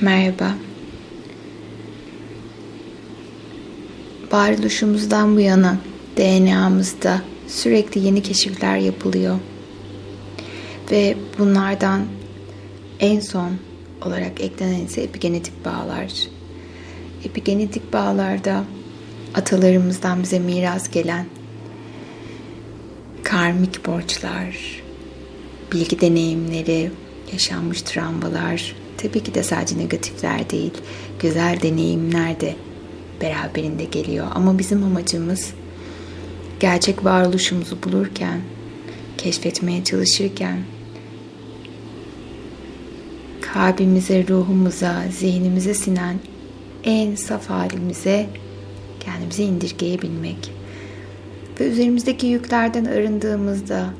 Merhaba. Varoluşumuzdan bu yana DNA'mızda sürekli yeni keşifler yapılıyor. Ve bunlardan en son olarak eklenen ise epigenetik bağlar. Epigenetik bağlarda atalarımızdan bize miras gelen karmik borçlar, bilgi deneyimleri, yaşanmış travmalar, tabii ki de sadece negatifler değil, güzel deneyimler de beraberinde geliyor. Ama bizim amacımız gerçek varoluşumuzu bulurken, keşfetmeye çalışırken kalbimize, ruhumuza, zihnimize sinen en saf halimize kendimizi indirgeyebilmek. Ve üzerimizdeki yüklerden arındığımızda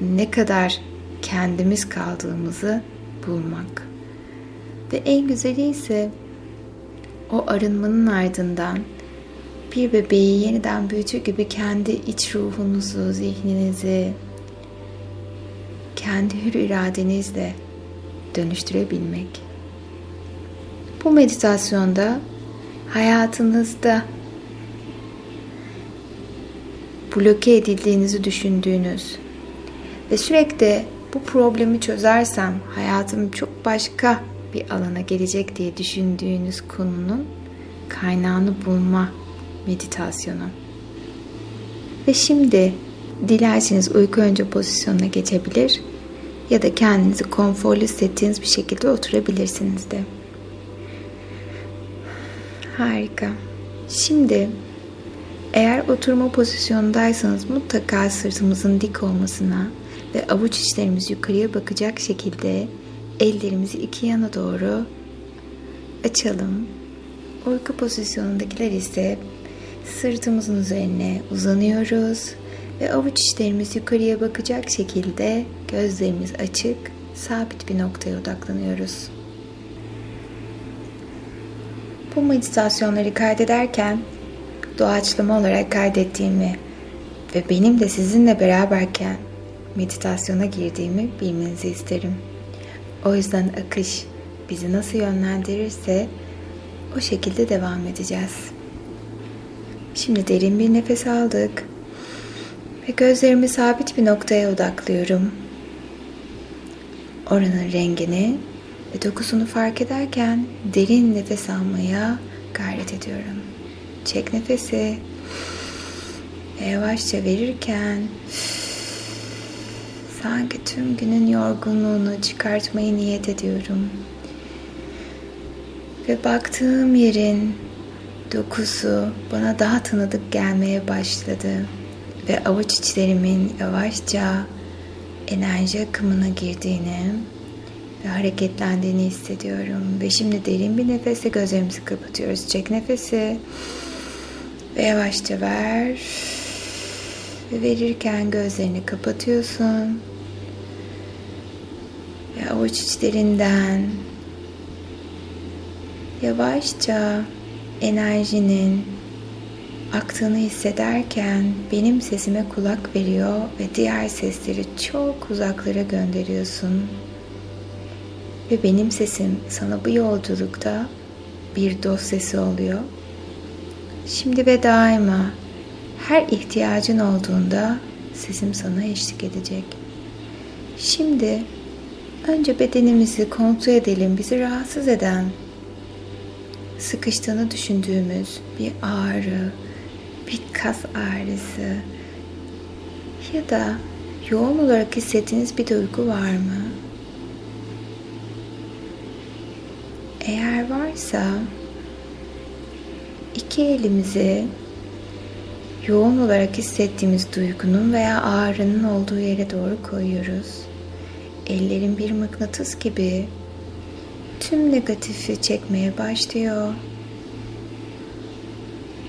ne kadar kendimiz kaldığımızı bulmak. Ve en güzeli ise o arınmanın ardından bir bebeği yeniden büyütür gibi kendi iç ruhunuzu, zihninizi, kendi hür iradenizle dönüştürebilmek. Bu meditasyonda hayatınızda bloke edildiğinizi düşündüğünüz ve sürekli bu problemi çözersem hayatım çok başka bir alana gelecek diye düşündüğünüz konunun kaynağını bulma meditasyonu. Ve şimdi dilerseniz uyku önce pozisyonuna geçebilir ya da kendinizi konforlu hissettiğiniz bir şekilde oturabilirsiniz de. Harika. Şimdi eğer oturma pozisyonundaysanız mutlaka sırtımızın dik olmasına ve avuç içlerimiz yukarıya bakacak şekilde ellerimizi iki yana doğru açalım. Uyku pozisyonundakiler ise sırtımızın üzerine uzanıyoruz ve avuç içlerimiz yukarıya bakacak şekilde gözlerimiz açık, sabit bir noktaya odaklanıyoruz. Bu meditasyonları kaydederken doğaçlama olarak kaydettiğimi ve benim de sizinle beraberken meditasyona girdiğimi bilmenizi isterim. O yüzden akış bizi nasıl yönlendirirse o şekilde devam edeceğiz. Şimdi derin bir nefes aldık ve gözlerimi sabit bir noktaya odaklıyorum. Oranın rengini ve dokusunu fark ederken derin nefes almaya gayret ediyorum. Çek nefesi ve yavaşça verirken sanki tüm günün yorgunluğunu çıkartmayı niyet ediyorum. Ve baktığım yerin dokusu bana daha tanıdık gelmeye başladı ve avuç içlerimin yavaşça enerji akımına girdiğini ve hareketlendiğini hissediyorum. Ve şimdi derin bir nefesle gözlerimizi kapatıyoruz. Çek nefesi ve yavaşça ver. Ve verirken gözlerini kapatıyorsun. Avuç içlerinden yavaşça enerjinin aktığını hissederken benim sesime kulak veriyor ve diğer sesleri çok uzaklara gönderiyorsun. Ve benim sesim sana bu yolculukta bir dost sesi oluyor. Şimdi ve daima her ihtiyacın olduğunda sesim sana eşlik edecek. Şimdi önce bedenimizi kontrol edelim. Bizi rahatsız eden, sıkıştığını düşündüğümüz bir ağrı, bir kas ağrısı ya da yoğun olarak hissettiğiniz bir duygu var mı? Eğer varsa iki elimizi yoğun olarak hissettiğimiz duygunun veya ağrının olduğu yere doğru koyuyoruz. Ellerin bir mıknatıs gibi tüm negatifi çekmeye başlıyor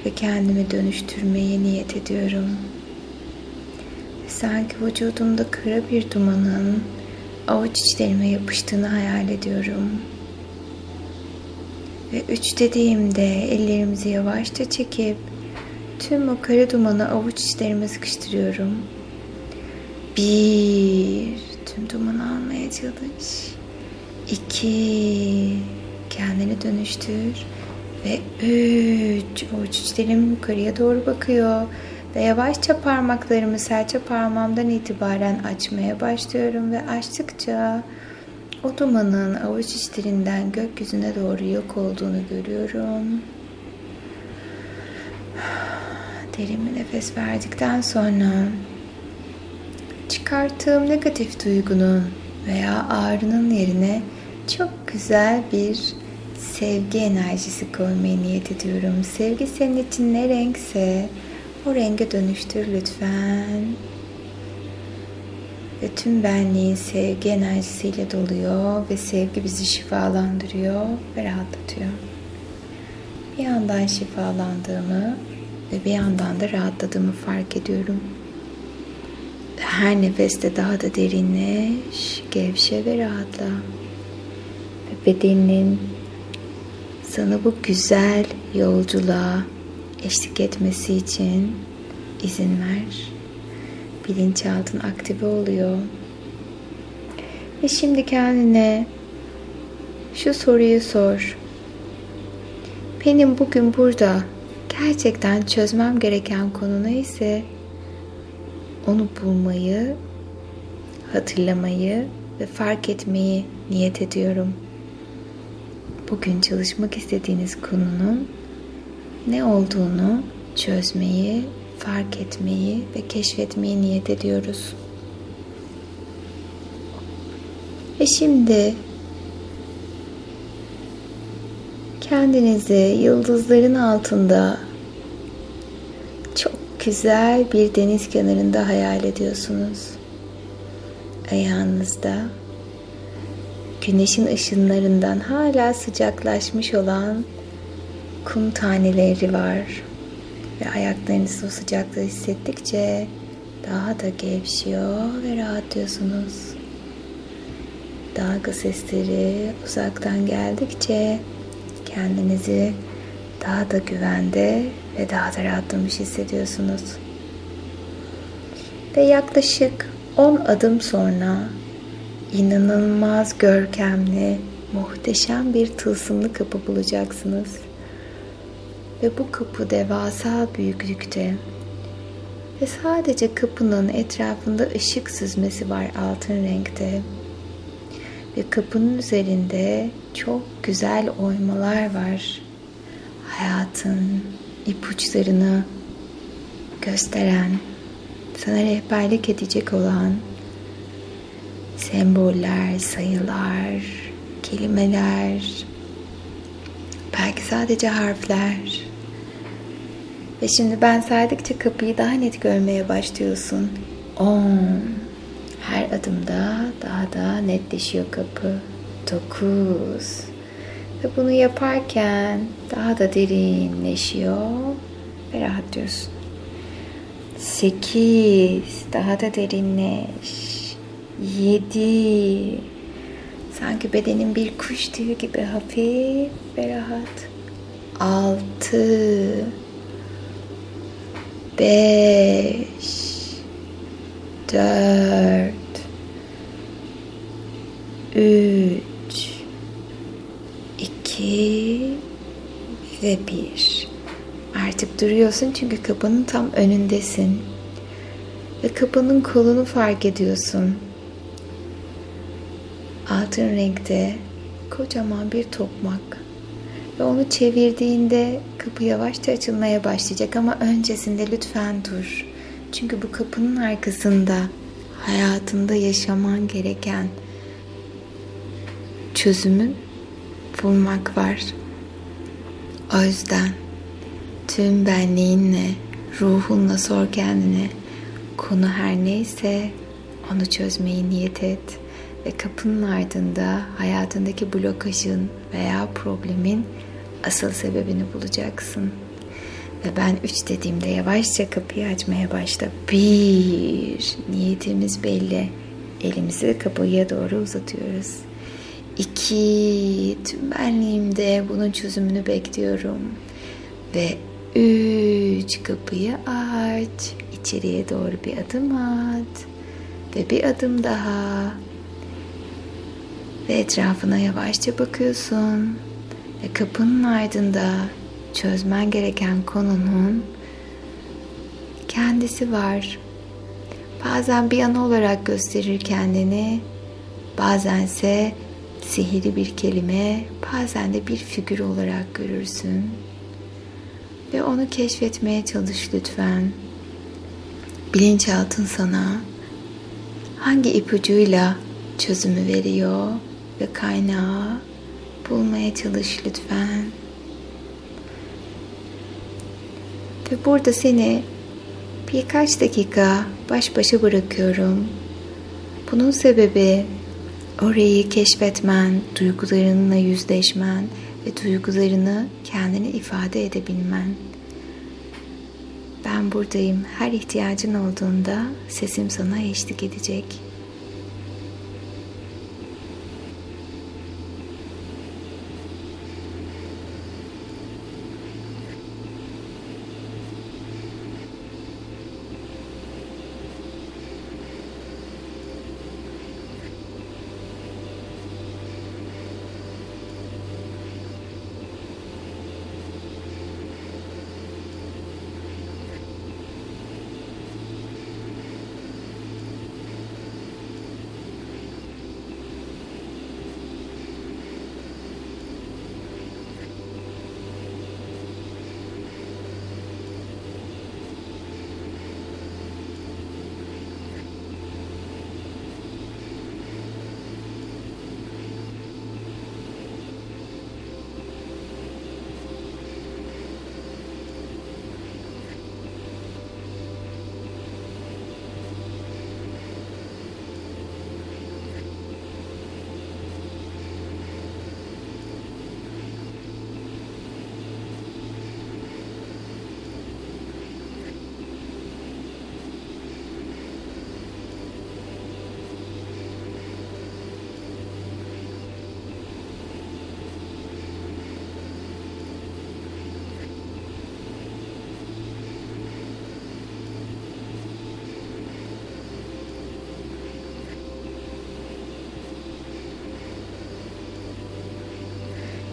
ve kendimi dönüştürmeye niyet ediyorum. Sanki vücudumda kara bir dumanın avuç içlerime yapıştığını hayal ediyorum. Ve üç dediğimde ellerimizi yavaşça çekip tüm o kara dumanı avuç içlerime sıkıştırıyorum. Bir, almaya çalış. İki, kendi kendini dönüştür. Ve üç, avuç içlerim yukarıya doğru bakıyor. Ve yavaşça parmaklarımı serçe parmağımdan itibaren açmaya başlıyorum. Ve açtıkça o dumanın avuç içlerinden gökyüzüne doğru yok olduğunu görüyorum. Derin bir nefes verdikten sonra çıkarttığım negatif duygunun veya ağrının yerine çok güzel bir sevgi enerjisi koymayı niyet ediyorum. Sevgi senin için ne renkse o renge dönüştür lütfen. Ve tüm benliğin sevgi enerjisiyle doluyor ve sevgi bizi şifalandırıyor ve rahatlatıyor. Bir yandan şifalandığımı ve bir yandan da rahatladığımı fark ediyorum. Her nefeste daha da derinleş, gevşe ve rahatla. Ve bedeninin sana bu güzel yolculuğa eşlik etmesi için izin ver. Bilinçaltın aktive oluyor. Ve şimdi kendine şu soruyu sor. Benim bugün burada gerçekten çözmem gereken konu neyse onu bulmayı, hatırlamayı ve fark etmeyi niyet ediyorum. Bugün çalışmak istediğiniz konunun ne olduğunu çözmeyi, fark etmeyi ve keşfetmeyi niyet ediyoruz. Ve şimdi kendinizi yıldızların altında güzel bir deniz kenarında hayal ediyorsunuz. Ayağınızda güneşin ışınlarından hala sıcaklaşmış olan kum taneleri var. Ve ayaklarınız o sıcaklığı hissettikçe daha da gevşiyor ve rahatlıyorsunuz. Dalga sesleri uzaktan geldikçe kendinizi daha da güvende ve daha da rahatlamış hissediyorsunuz. Ve yaklaşık 10 adım sonra inanılmaz görkemli, muhteşem bir tılsımlı kapı bulacaksınız. Ve bu kapı devasa büyüklükte. Ve sadece kapının etrafında ışık süzmesi var altın renkte. Ve kapının üzerinde çok güzel oymalar var. Hayatın ipuçlarını gösteren, sana rehberlik edecek olan semboller, sayılar, kelimeler, belki sadece harfler. Ve şimdi ben saydıkça kapıyı daha net görmeye başlıyorsun. 10 Her adımda daha da netleşiyor kapı. 9 Ve bunu yaparken daha da derinleşiyor ve rahatlıyorsun. 8 Daha da derinleş. 7 Sanki bedenin bir kuş tüyü gibi hafif ve rahat. 6 5 4 3 2 ve 1 Artık duruyorsun çünkü kapının tam önündesin. Ve kapının kolunu fark ediyorsun altın renkte kocaman bir tokmak. Ve onu çevirdiğinde kapı yavaşça açılmaya başlayacak ama öncesinde lütfen dur. Çünkü bu kapının arkasında hayatında yaşaman gereken çözümün bulmak var. O yüzden tüm benliğinle, ruhunla sor kendine. Konu her neyse onu çözmeyi niyet et ve kapının ardında hayatındaki blokajın veya problemin asıl sebebini bulacaksın. Ve ben üç dediğimde yavaşça kapıyı açmaya başla. Bir, niyetimiz belli. Elimizi kapıya doğru uzatıyoruz. İki, tüm benliğimde bunun çözümünü bekliyorum. Ve üç, kapıyı aç. İçeriye doğru bir adım at. Ve bir adım daha ve etrafına yavaşça bakıyorsun Ve kapının ardında çözmen gereken konunun kendisi var. Bazen bir ana olarak gösterir kendini, bazense sihirli bir kelime, bazen de bir figür olarak görürsün. Ve onu keşfetmeye çalış lütfen. Bilinçaltın sana hangi ipucuyla çözümü veriyor ve kaynağı bulmaya çalış lütfen. Ve burada seni birkaç dakika baş başa bırakıyorum. Bunun sebebi orayı keşfetmen, duygularınla yüzleşmen ve duygularını kendine ifade edebilmen. Ben buradayım. Her ihtiyacın olduğunda sesim sana eşlik edecek.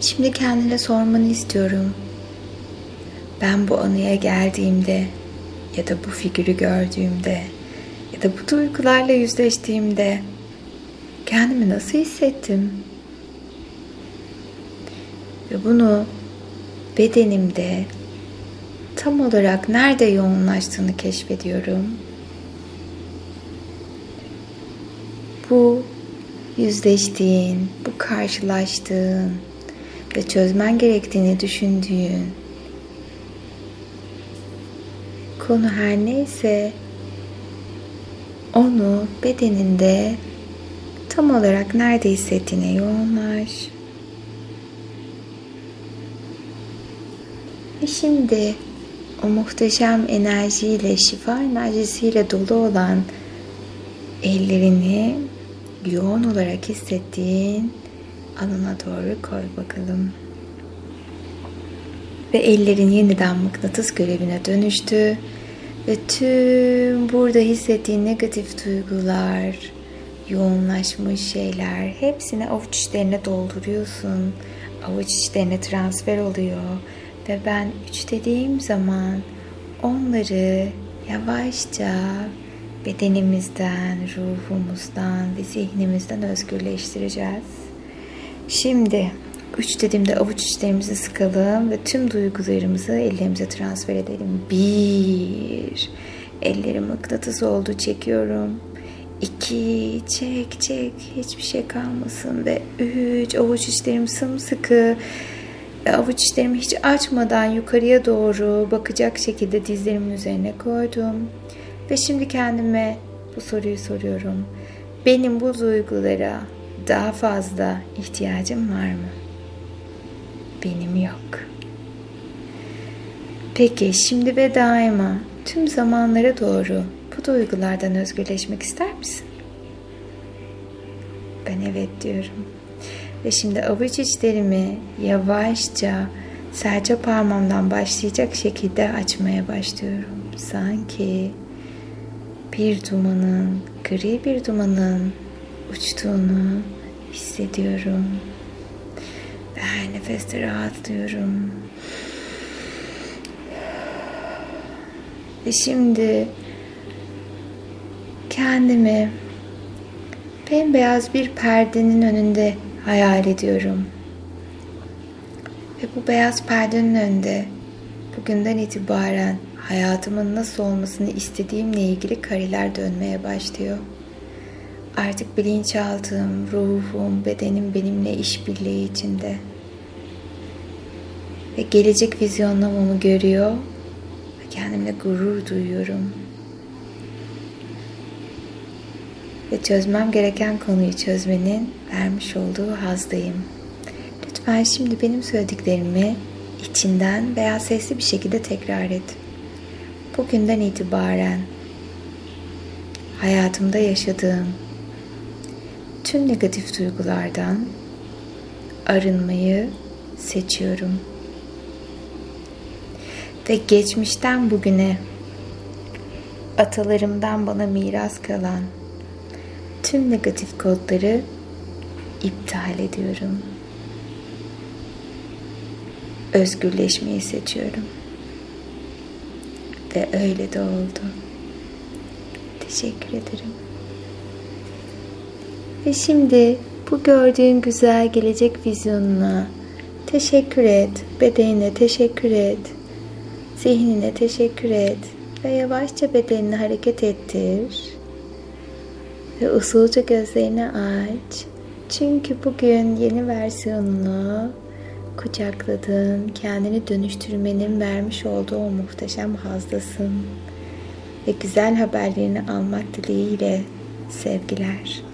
Şimdi kendine sormanı istiyorum. Ben bu anıya geldiğimde ya da bu figürü gördüğümde ya da bu duygularla yüzleştiğimde kendimi nasıl hissettim? Ve bunu bedenimde tam olarak nerede yoğunlaştığını keşfediyorum. Bu yüzleştiğin, bu karşılaştığın ve çözmen gerektiğini düşündüğün konu her neyse onu bedeninde tam olarak nerede hissettiğine yoğunlaş. Ve şimdi o muhteşem enerjiyle, şifa enerjisiyle dolu olan ellerini yoğun olarak hissettiğin alına doğru koy bakalım. Ve ellerin yeniden mıknatıs görevine dönüştü. Ve tüm burada hissettiğin negatif duygular, yoğunlaşmış şeyler hepsini avuç içlerine dolduruyorsun. Avuç içlerine transfer oluyor. Ve ben üç dediğim zaman onları yavaşça bedenimizden, ruhumuzdan ve zihnimizden özgürleştireceğiz. Şimdi üç dediğimde avuç içlerimizi sıkalım ve tüm duygularımızı ellerimize transfer edelim. Bir, ellerim mıknatıs oldu çekiyorum. İki, çek çek hiçbir şey kalmasın ve üç, avuç içlerim sımsıkı. Avuç içlerimi hiç açmadan yukarıya doğru bakacak şekilde dizlerimin üzerine koydum. Ve şimdi kendime bu soruyu soruyorum. Benim bu duygulara daha fazla ihtiyacım var mı? Benim yok. Peki şimdi ve daima tüm zamanlara doğru bu duygulardan özgürleşmek ister misin? Ben evet diyorum. Ve şimdi avuç içlerimi yavaşça serçe parmağımdan başlayacak şekilde açmaya başlıyorum. Sanki bir dumanın, gri bir dumanın uçtuğunu hissediyorum. Ve her nefeste rahatlıyorum. Ve şimdi kendimi bembeyaz bir perdenin önünde hayal ediyorum. Ve bu beyaz perdenin önünde bugünden itibaren hayatımın nasıl olmasını istediğimle ilgili kareler dönmeye başlıyor. Artık bilinçaltım, ruhum, bedenim benimle işbirliği içinde. Ve gelecek vizyonlamamı görüyor ve kendimle gurur duyuyorum. Ve çözmem gereken konuyu çözmenin vermiş olduğu hazdayım. Lütfen şimdi benim söylediklerimi içinden veya sesli bir şekilde tekrar et. Bugünden itibaren hayatımda yaşadığım tüm negatif duygulardan arınmayı seçiyorum. Ve geçmişten bugüne atalarımdan bana miras kalan tüm negatif kodları iptal ediyorum. Özgürleşmeyi seçiyorum. Ve öyle de oldu. Teşekkür ederim. Ve şimdi bu gördüğün güzel gelecek vizyonuna teşekkür et. Bedenine teşekkür et. Zihnine teşekkür et. Ve yavaşça bedenini hareket ettir. Ve usulca gözlerini aç. Çünkü bugün yeni versiyonunu kucakladın. Kendini dönüştürmenin vermiş olduğu o muhteşem hazdasın. Ve güzel haberlerini almak dileğiyle sevgiler.